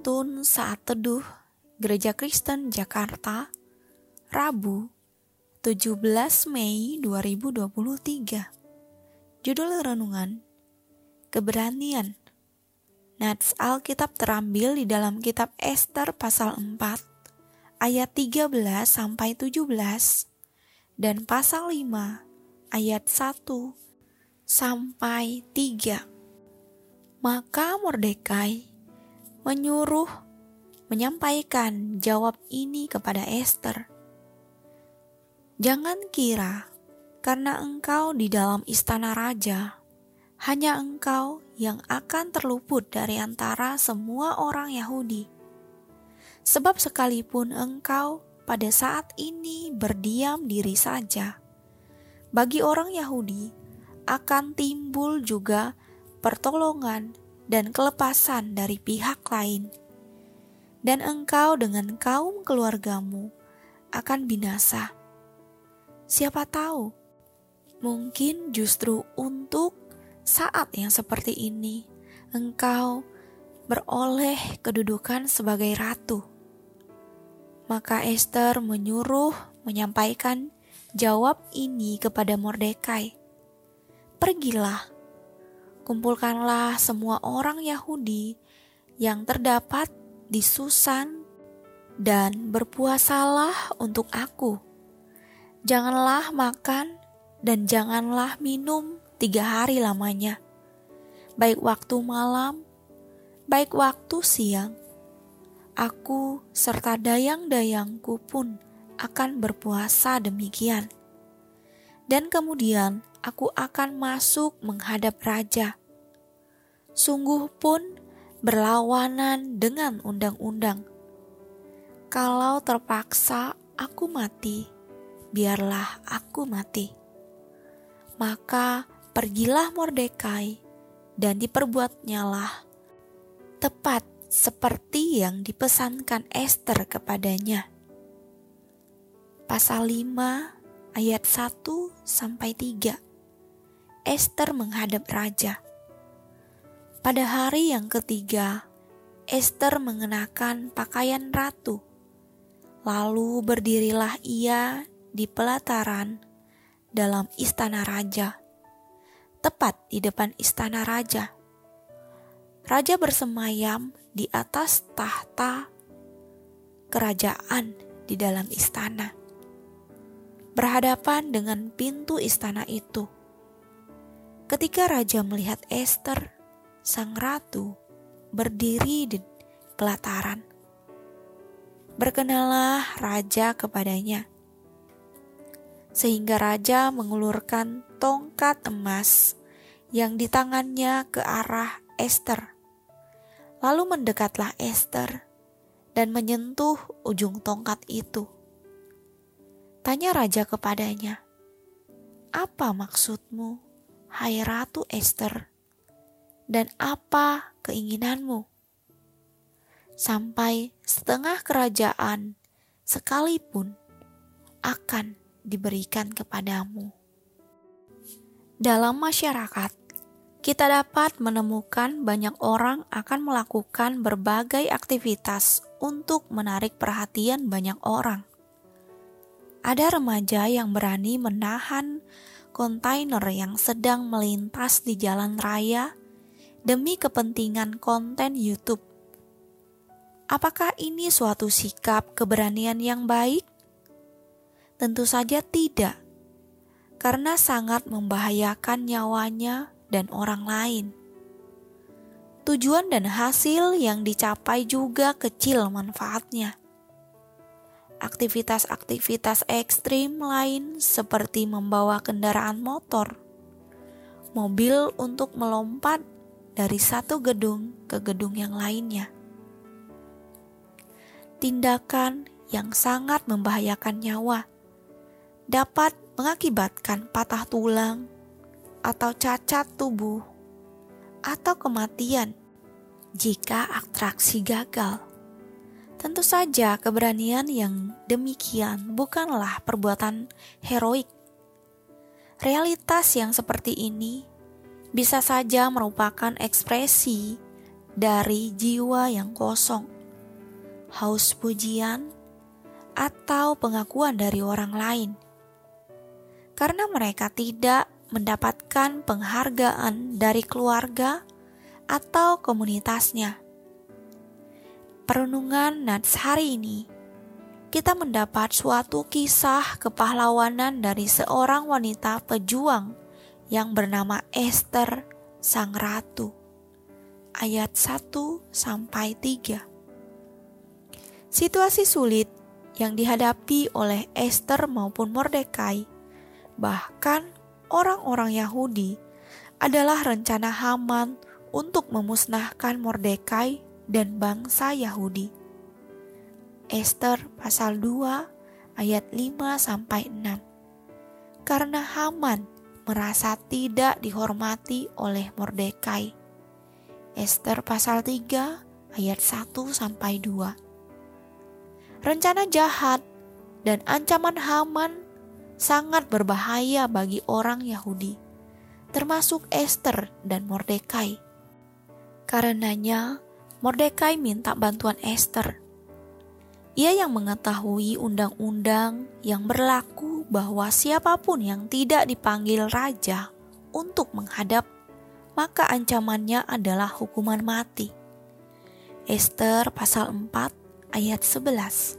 Penuntun Saat Teduh Gereja Kristen Jakarta Rabu 17 Mei 2023 Judul Renungan Keberanian. Nats Alkitab terambil di dalam kitab Esther pasal 4 ayat 13 sampai 17 dan pasal 5 ayat 1 sampai 3 Maka Mordekai menyuruh menyampaikan jawab ini kepada Esther. Jangan kira karena engkau di dalam istana raja, hanya engkau yang akan terluput dari antara semua orang Yahudi. Sebab sekalipun engkau pada saat ini berdiam diri saja, bagi orang Yahudi akan timbul juga pertolongan dan kelepasan dari pihak lain, dan engkau dengan kaum keluargamu akan binasa. Siapa tahu, mungkin justru untuk saat yang seperti ini engkau beroleh kedudukan sebagai ratu. Maka Esther menyuruh menyampaikan jawab ini kepada Mordekai. Pergilah kumpulkanlah semua orang Yahudi yang terdapat di Susan dan berpuasalah untuk aku. Janganlah makan dan janganlah minum tiga hari lamanya, baik waktu malam, baik waktu siang. Aku serta dayang-dayangku pun akan berpuasa demikian. Dan kemudian aku akan masuk menghadap raja sungguh pun berlawanan dengan undang-undang. Kalau terpaksa aku mati, biarlah aku mati. Maka pergilah Mordekai dan diperbuatnyalah tepat seperti yang dipesankan Esther kepadanya. Pasal 5 ayat 1 sampai 3. Esther menghadap raja. Pada hari yang ketiga, Esther mengenakan pakaian ratu. Lalu berdirilah ia di pelataran dalam istana raja, tepat di depan istana raja. Raja bersemayam di atas tahta kerajaan di dalam istana, berhadapan dengan pintu istana itu. Ketika raja melihat Esther, sang ratu berdiri di pelataran. Berkenalah raja kepadanya, sehingga raja mengulurkan tongkat emas yang di tangannya ke arah Esther. Lalu mendekatlah Esther dan menyentuh ujung tongkat itu. Tanya raja kepadanya, "Apa maksudmu, hai Ratu Esther?" Dan apa keinginanmu. Sampai setengah kerajaan sekalipun akan diberikan kepadamu. Dalam masyarakat, kita dapat menemukan banyak orang akan melakukan berbagai aktivitas untuk menarik perhatian banyak orang. Ada remaja yang berani menahan kontainer yang sedang melintas di jalan raya demi kepentingan konten YouTube. Apakah ini suatu sikap keberanian yang baik? Tentu saja tidak, karena sangat membahayakan nyawanya dan orang lain. Tujuan dan hasil yang dicapai juga kecil manfaatnya. Aktivitas-aktivitas ekstrim lain seperti membawa kendaraan motor, mobil untuk melompat dari satu gedung ke gedung yang lainnya. Tindakan yang sangat membahayakan nyawa dapat mengakibatkan patah tulang atau cacat tubuh atau kematian jika atraksi gagal. Tentu saja keberanian yang demikian bukanlah perbuatan heroik. Realitas yang seperti ini bisa saja merupakan ekspresi dari jiwa yang kosong, haus pujian, atau pengakuan dari orang lain, karena mereka tidak mendapatkan penghargaan dari keluarga atau komunitasnya. Perenungan Nats hari ini, kita mendapat suatu kisah kepahlawanan dari seorang wanita pejuang yang bernama Esther Sang Ratu. Ayat 1 sampai 3. Situasi sulit yang dihadapi oleh Esther maupun Mordekai, bahkan orang-orang Yahudi, adalah rencana Haman untuk memusnahkan Mordekai dan bangsa Yahudi. Esther pasal 2 ayat 5 sampai 6. Karena Haman merasa tidak dihormati oleh Mordekai. Esther pasal 3 ayat 1 sampai 2. Rencana jahat dan ancaman Haman sangat berbahaya bagi orang Yahudi, termasuk Esther dan Mordekai. Karenanya, Mordekai minta bantuan Esther. Ia yang mengetahui undang-undang yang berlaku bahwa siapa pun yang tidak dipanggil raja untuk menghadap, maka ancamannya adalah hukuman mati. Esther pasal 4 ayat 11.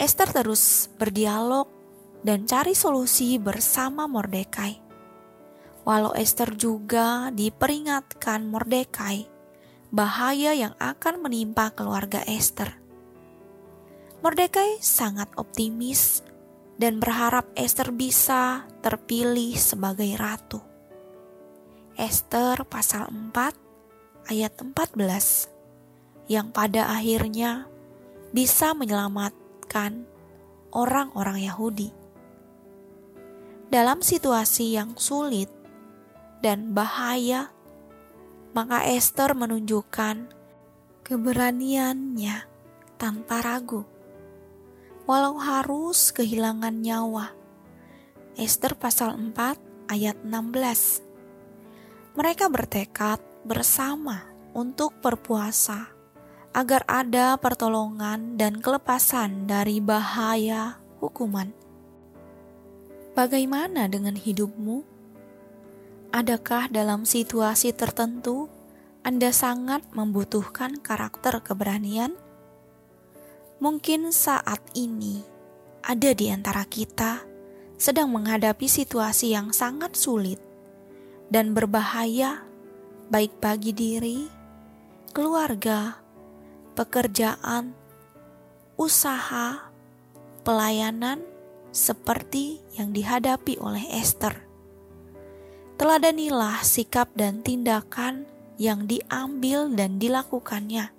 Esther terus berdialog dan cari solusi bersama Mordekai. Walau Esther juga diperingatkan Mordekai bahaya yang akan menimpa keluarga Esther. Mordekai sangat optimis dan berharap Esther bisa terpilih sebagai ratu. Esther pasal 4 ayat 14 yang pada akhirnya bisa menyelamatkan orang-orang Yahudi dalam situasi yang sulit dan bahaya, maka Esther menunjukkan keberaniannya tanpa ragu. Walau harus kehilangan nyawa. Esther pasal 4 ayat 16. Mereka bertekad bersama untuk berpuasa agar ada pertolongan dan kelepasan dari bahaya hukuman. Bagaimana dengan hidupmu? Adakah dalam situasi tertentu Anda sangat membutuhkan karakter keberanian? Mungkin saat ini ada di antara kita sedang menghadapi situasi yang sangat sulit dan berbahaya, baik bagi diri, keluarga, pekerjaan, usaha, pelayanan seperti yang dihadapi oleh Esther. Teladanilah sikap dan tindakan yang diambil dan dilakukannya.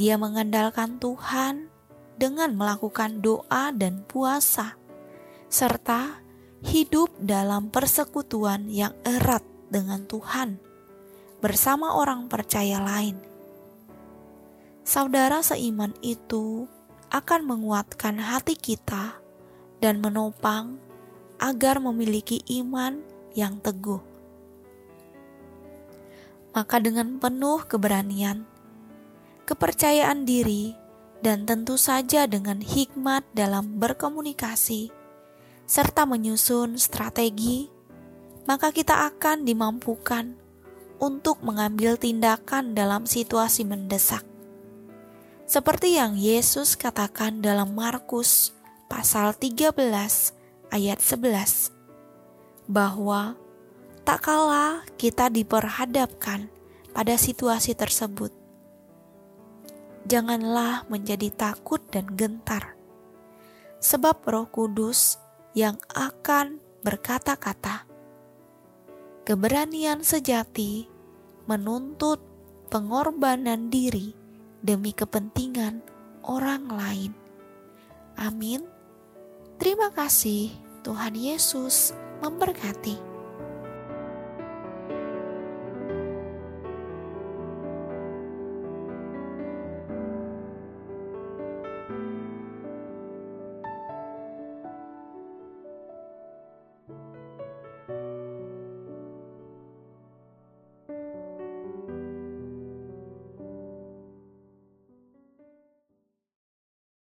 Dia mengandalkan Tuhan dengan melakukan doa dan puasa, serta hidup dalam persekutuan yang erat dengan Tuhan bersama orang percaya lain. Saudara seiman itu akan menguatkan hati kita dan menopang agar memiliki iman yang teguh. Maka, dengan penuh keberanian, kepercayaan diri, dan tentu saja dengan hikmat dalam berkomunikasi serta menyusun strategi, maka kita akan dimampukan untuk mengambil tindakan dalam situasi mendesak. Seperti yang Yesus katakan dalam Markus pasal 13 ayat 11 bahwa tak kala kita diperhadapkan pada situasi tersebut janganlah menjadi takut dan gentar sebab Roh Kudus yang akan berkata-kata keberanian sejati menuntut pengorbanan diri demi kepentingan orang lain. Amin. Terima kasih, Tuhan Yesus memberkati.